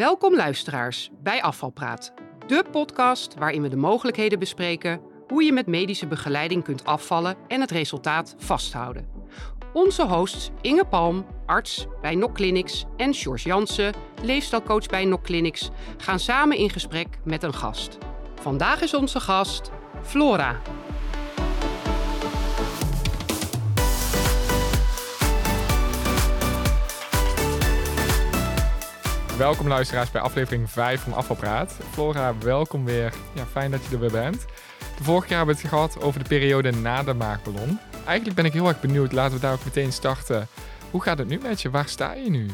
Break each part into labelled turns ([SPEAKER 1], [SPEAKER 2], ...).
[SPEAKER 1] Welkom luisteraars bij Afvalpraat, de podcast waarin we de mogelijkheden bespreken hoe je met medische begeleiding kunt afvallen en het resultaat vasthouden. Onze hosts Inge Palm, arts bij NOC Clinics en George Jansen, leefstijlcoach bij NOC Clinics, gaan samen in gesprek met een gast. Vandaag is onze gast Flora.
[SPEAKER 2] Welkom luisteraars bij aflevering 5 van Afvalpraat. Flora, welkom weer. Ja, fijn dat je er weer bent. De vorige keer hebben we het gehad over de periode na de maagballon. Eigenlijk ben ik heel erg benieuwd, laten we daar ook meteen starten. Hoe gaat het nu met je? Waar sta je nu?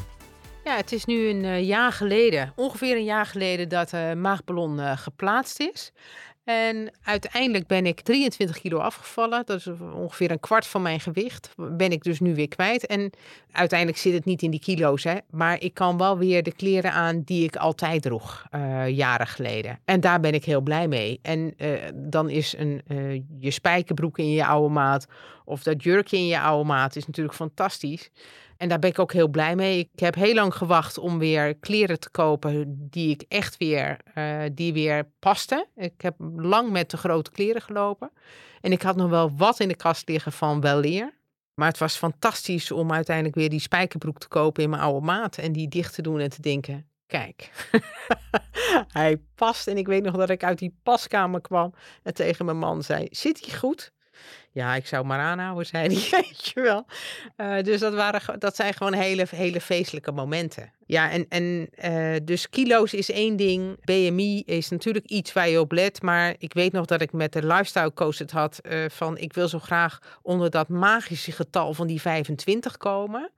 [SPEAKER 3] Ja, het is nu een uh, jaar geleden, ongeveer een jaar geleden, dat de maagballon uh, geplaatst is. En uiteindelijk ben ik 23 kilo afgevallen. Dat is ongeveer een kwart van mijn gewicht. Ben ik dus nu weer kwijt. En uiteindelijk zit het niet in die kilo's. Hè, maar ik kan wel weer de kleren aan die ik altijd droeg. Uh, jaren geleden. En daar ben ik heel blij mee. En uh, dan is een, uh, je spijkerbroek in je oude maat. Of dat jurkje in je oude maat is natuurlijk fantastisch. En daar ben ik ook heel blij mee. Ik heb heel lang gewacht om weer kleren te kopen die ik echt weer, uh, die weer pasten. Ik heb lang met te grote kleren gelopen. En ik had nog wel wat in de kast liggen van wel leer. Maar het was fantastisch om uiteindelijk weer die spijkerbroek te kopen in mijn oude maat. En die dicht te doen en te denken, kijk, hij past. En ik weet nog dat ik uit die paskamer kwam en tegen mijn man zei, zit hij goed? Ja, ik zou maar aanhouden, hij, weet je wel. Uh, dus dat, waren, dat zijn gewoon hele, hele feestelijke momenten. Ja, en, en uh, dus kilo's is één ding. BMI is natuurlijk iets waar je op let. Maar ik weet nog dat ik met de lifestyle coach het had uh, van... ik wil zo graag onder dat magische getal van die 25 komen...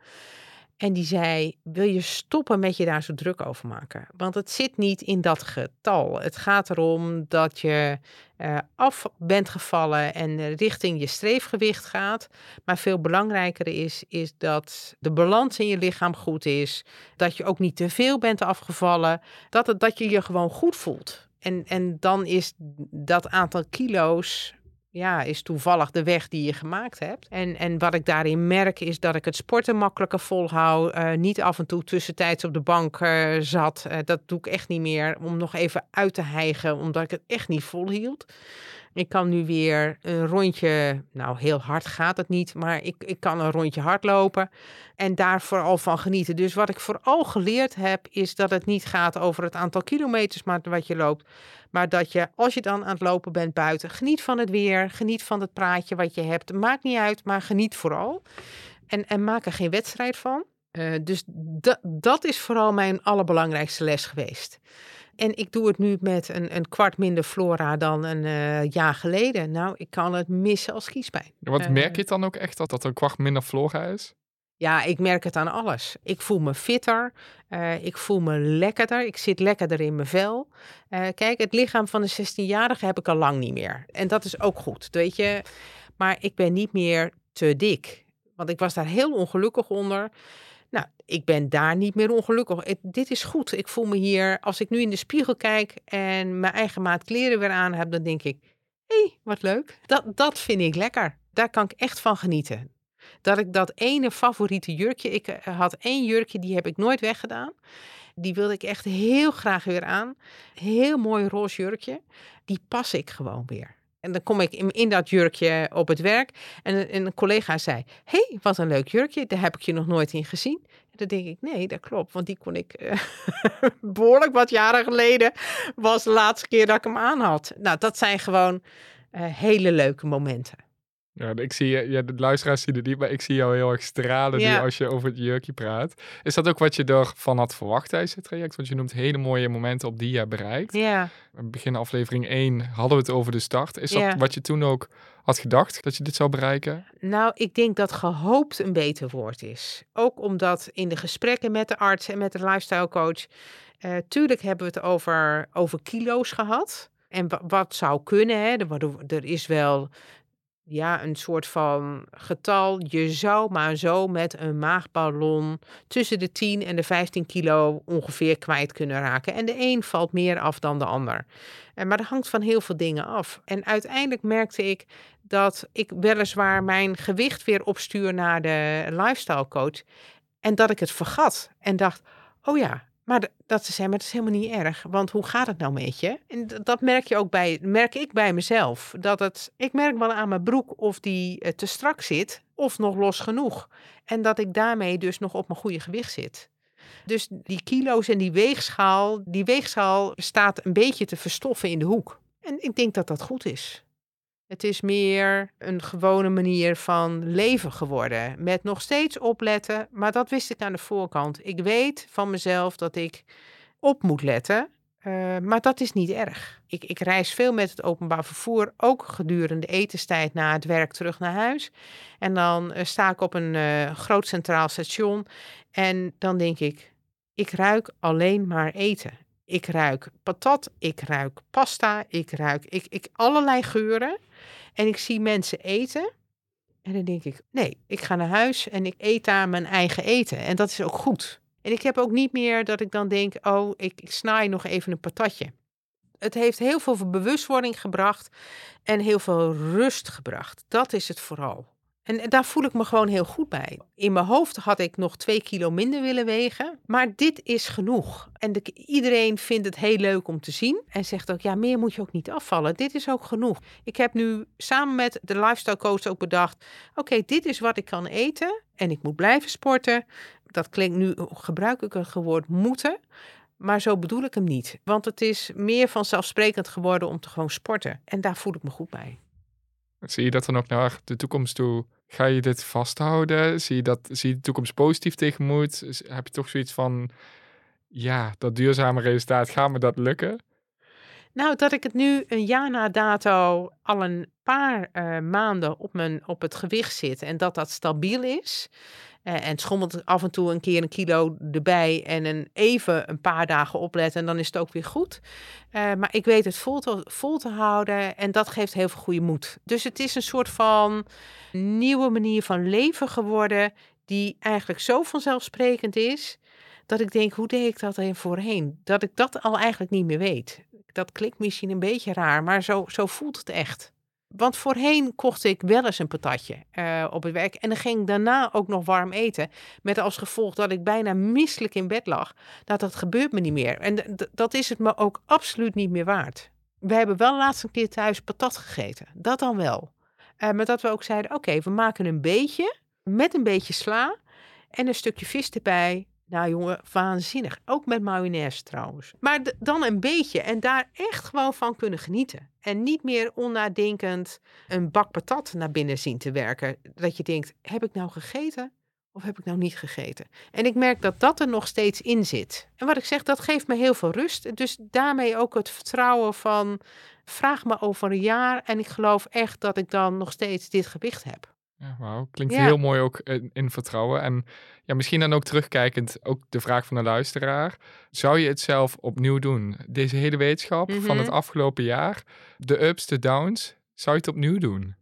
[SPEAKER 3] En die zei: Wil je stoppen met je daar zo druk over maken? Want het zit niet in dat getal. Het gaat erom dat je uh, af bent gevallen en richting je streefgewicht gaat. Maar veel belangrijker is, is dat de balans in je lichaam goed is. Dat je ook niet te veel bent afgevallen. Dat, het, dat je je gewoon goed voelt. En, en dan is dat aantal kilo's ja, is toevallig de weg die je gemaakt hebt. En, en wat ik daarin merk is dat ik het sporten makkelijker volhoud. Uh, niet af en toe tussentijds op de bank uh, zat. Uh, dat doe ik echt niet meer om nog even uit te hijgen, omdat ik het echt niet volhield. Ik kan nu weer een rondje, nou heel hard gaat het niet, maar ik, ik kan een rondje hardlopen en daar vooral van genieten. Dus wat ik vooral geleerd heb, is dat het niet gaat over het aantal kilometers maar wat je loopt, maar dat je, als je dan aan het lopen bent buiten, geniet van het weer, geniet van het praatje wat je hebt. Maakt niet uit, maar geniet vooral. En, en maak er geen wedstrijd van. Uh, dus dat is vooral mijn allerbelangrijkste les geweest. En ik doe het nu met een, een kwart minder flora dan een uh, jaar geleden. Nou, ik kan het missen als kiespijn.
[SPEAKER 2] Ja, wat merk je dan ook echt dat dat een kwart minder flora is?
[SPEAKER 3] Ja, ik merk het aan alles. Ik voel me fitter. Uh, ik voel me lekkerder. Ik zit lekkerder in mijn vel. Uh, kijk, het lichaam van de 16-jarige heb ik al lang niet meer. En dat is ook goed, weet je. Maar ik ben niet meer te dik. Want ik was daar heel ongelukkig onder. Nou, ik ben daar niet meer ongelukkig. Dit is goed. Ik voel me hier, als ik nu in de spiegel kijk en mijn eigen maat kleren weer aan heb, dan denk ik, hé, hey, wat leuk. Dat, dat vind ik lekker. Daar kan ik echt van genieten. Dat ik dat ene favoriete jurkje, ik had één jurkje, die heb ik nooit weggedaan. Die wilde ik echt heel graag weer aan. Heel mooi roze jurkje. Die pas ik gewoon weer. En dan kom ik in, in dat jurkje op het werk. En, en een collega zei: hey, wat een leuk jurkje. Daar heb ik je nog nooit in gezien. En dan denk ik: Nee, dat klopt. Want die kon ik uh, behoorlijk wat jaren geleden. Was de laatste keer dat ik hem aan had. Nou, dat zijn gewoon uh, hele leuke momenten.
[SPEAKER 2] Ja, ik zie je, ja, de luisteraars zien het niet, maar ik zie jou heel erg stralen ja. nu als je over het jurkje praat. Is dat ook wat je ervan had verwacht tijdens het traject? Want je noemt hele mooie momenten op die je bereikt.
[SPEAKER 3] Ja.
[SPEAKER 2] Begin aflevering 1 hadden we het over de start. Is dat ja. wat je toen ook had gedacht, dat je dit zou bereiken?
[SPEAKER 3] Nou, ik denk dat gehoopt een beter woord is. Ook omdat in de gesprekken met de arts en met de lifestyle coach... Uh, tuurlijk hebben we het over, over kilo's gehad. En wat zou kunnen, hè? Er, er is wel ja, een soort van getal. Je zou maar zo met een maagballon tussen de 10 en de 15 kilo ongeveer kwijt kunnen raken. En de een valt meer af dan de ander. En, maar dat hangt van heel veel dingen af. En uiteindelijk merkte ik dat ik weliswaar mijn gewicht weer opstuur naar de lifestyle coach. En dat ik het vergat. En dacht, oh ja, Maar dat ze zei, maar dat is helemaal niet erg. Want hoe gaat het nou met je? En dat merk je ook bij, merk ik bij mezelf. Dat het, ik merk wel aan mijn broek of die eh, te strak zit of nog los genoeg. En dat ik daarmee dus nog op mijn goede gewicht zit. Dus die kilo's en die weegschaal, die weegschaal staat een beetje te verstoffen in de hoek. En ik denk dat dat goed is. Het is meer een gewone manier van leven geworden. Met nog steeds opletten, maar dat wist ik aan de voorkant. Ik weet van mezelf dat ik op moet letten, eh, maar dat is niet erg. Ik, ik reis veel met het openbaar vervoer, ook gedurende etenstijd na het werk terug naar huis. En dan eh, sta ik op een eh, groot centraal station en dan denk ik, ik ruik alleen maar eten. Ik ruik patat, ik ruik pasta, ik ruik ik, ik, allerlei geuren. En ik zie mensen eten. En dan denk ik, nee, ik ga naar huis en ik eet daar mijn eigen eten. En dat is ook goed. En ik heb ook niet meer dat ik dan denk, oh, ik, ik snaai nog even een patatje. Het heeft heel veel bewustwording gebracht en heel veel rust gebracht. Dat is het vooral. En daar voel ik me gewoon heel goed bij. In mijn hoofd had ik nog twee kilo minder willen wegen. Maar dit is genoeg. En de, iedereen vindt het heel leuk om te zien. En zegt ook, ja, meer moet je ook niet afvallen. Dit is ook genoeg. Ik heb nu samen met de lifestyle coach ook bedacht. Oké, dit is wat ik kan eten. En ik moet blijven sporten. Dat klinkt nu, gebruik ik het woord moeten. Maar zo bedoel ik hem niet. Want het is meer vanzelfsprekend geworden om te gewoon sporten. En daar voel ik me goed bij.
[SPEAKER 2] Zie je dat dan ook naar de toekomst toe? Ga je dit vasthouden? Zie je, dat, zie je de toekomst positief tegemoet? Is- Heb je toch zoiets van, ja, dat duurzame resultaat, gaat me dat lukken?
[SPEAKER 3] Nou, dat ik het nu een jaar na dato al een paar eh, maanden op, mijn, op het gewicht zit en dat dat stabiel is. Eh, en schommelt af en toe een keer een kilo erbij en een even een paar dagen opletten en dan is het ook weer goed. Eh, maar ik weet het vol te, vol te houden en dat geeft heel veel goede moed. Dus het is een soort van nieuwe manier van leven geworden die eigenlijk zo vanzelfsprekend is dat ik denk, hoe deed ik dat er voorheen? Dat ik dat al eigenlijk niet meer weet. Dat klinkt misschien een beetje raar, maar zo, zo voelt het echt. Want voorheen kocht ik wel eens een patatje eh, op het werk. En dan ging ik daarna ook nog warm eten. Met als gevolg dat ik bijna misselijk in bed lag. Dat dat gebeurt me niet meer. En dat is het me ook absoluut niet meer waard. We hebben wel laatst een keer thuis patat gegeten. Dat dan wel. Eh, maar dat we ook zeiden, oké, we maken een beetje. Met een beetje sla. En een stukje vis erbij. Nou jongen, waanzinnig. Ook met mayonaise trouwens. Maar dan een beetje en daar echt gewoon van kunnen genieten. En niet meer onnadenkend een bak patat naar binnen zien te werken. Dat je denkt, heb ik nou gegeten of heb ik nou niet gegeten? En ik merk dat dat er nog steeds in zit. En wat ik zeg, dat geeft me heel veel rust. Dus daarmee ook het vertrouwen van, vraag me over een jaar en ik geloof echt dat ik dan nog steeds dit gewicht heb.
[SPEAKER 2] Ja, wauw. Klinkt
[SPEAKER 3] Ja.
[SPEAKER 2] heel mooi ook in, in vertrouwen. En ja, misschien dan ook terugkijkend, ook de vraag van de luisteraar. Zou je het zelf opnieuw doen? Deze hele wetenschap van het
[SPEAKER 3] Mhm.
[SPEAKER 2] afgelopen jaar, de ups, de downs, zou je het opnieuw doen?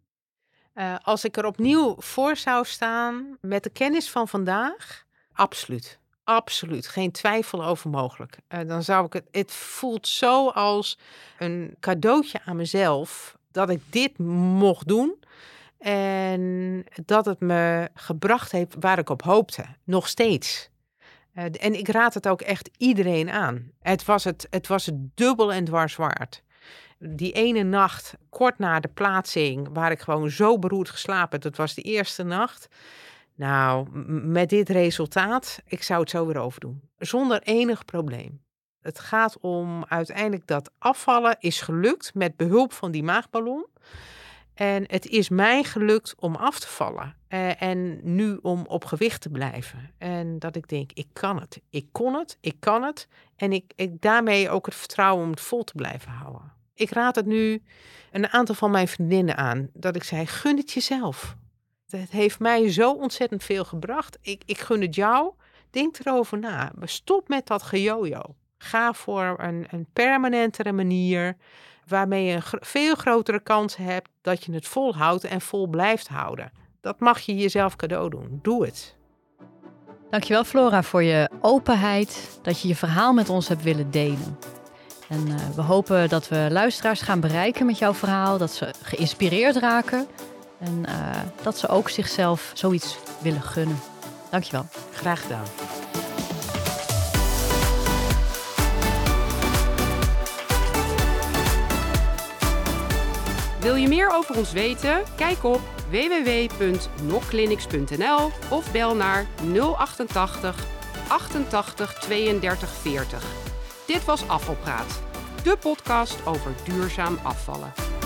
[SPEAKER 3] Eh, als ik er opnieuw voor zou staan met de kennis van vandaag, absoluut. Absoluut, geen twijfel over mogelijk. Eh, dan zou ik het. Het voelt zo als een cadeautje aan mezelf dat ik dit mocht doen. En dat het me gebracht heeft waar ik op hoopte. Nog steeds. Eh, en ik raad het ook echt iedereen aan. Het was het, het was het dubbel en dwars waard die ene nacht, kort na de plaatsing, waar ik gewoon zo beroerd geslapen dat was de eerste nacht. Nou, met dit resultaat, ik zou het zo weer overdoen. Zonder enig probleem. Het gaat om uiteindelijk dat afvallen is gelukt met behulp van die maagballon. En het is mij gelukt om af te vallen. Eh, en nu om op gewicht te blijven. En dat ik denk, ik kan het. Ik kon het, ik kan het. En ik, ik daarmee ook het vertrouwen om het vol te blijven houden. Ik raad het nu een aantal van mijn vriendinnen aan. Dat ik zei, gun het jezelf. Het heeft mij zo ontzettend veel gebracht. Ik, ik gun het jou. Denk erover na. Stop met dat gejojo. Ga voor een, een permanentere manier. Waarmee je een gro- veel grotere kans hebt dat je het volhoudt en vol blijft houden. Dat mag je jezelf cadeau doen. Doe het.
[SPEAKER 4] Dankjewel Flora voor je openheid, dat je je verhaal met ons hebt willen delen. En eh, we hopen dat we luisteraars gaan bereiken met jouw verhaal, dat ze geïnspireerd raken en eh, dat ze ook zichzelf zoiets willen gunnen. Dankjewel.
[SPEAKER 3] Graag gedaan.
[SPEAKER 1] Wil je meer over ons weten? Kijk op www.nokclinics.nl of bel naar 088 88 32 40. Dit was Afvalpraat, de podcast over duurzaam afvallen.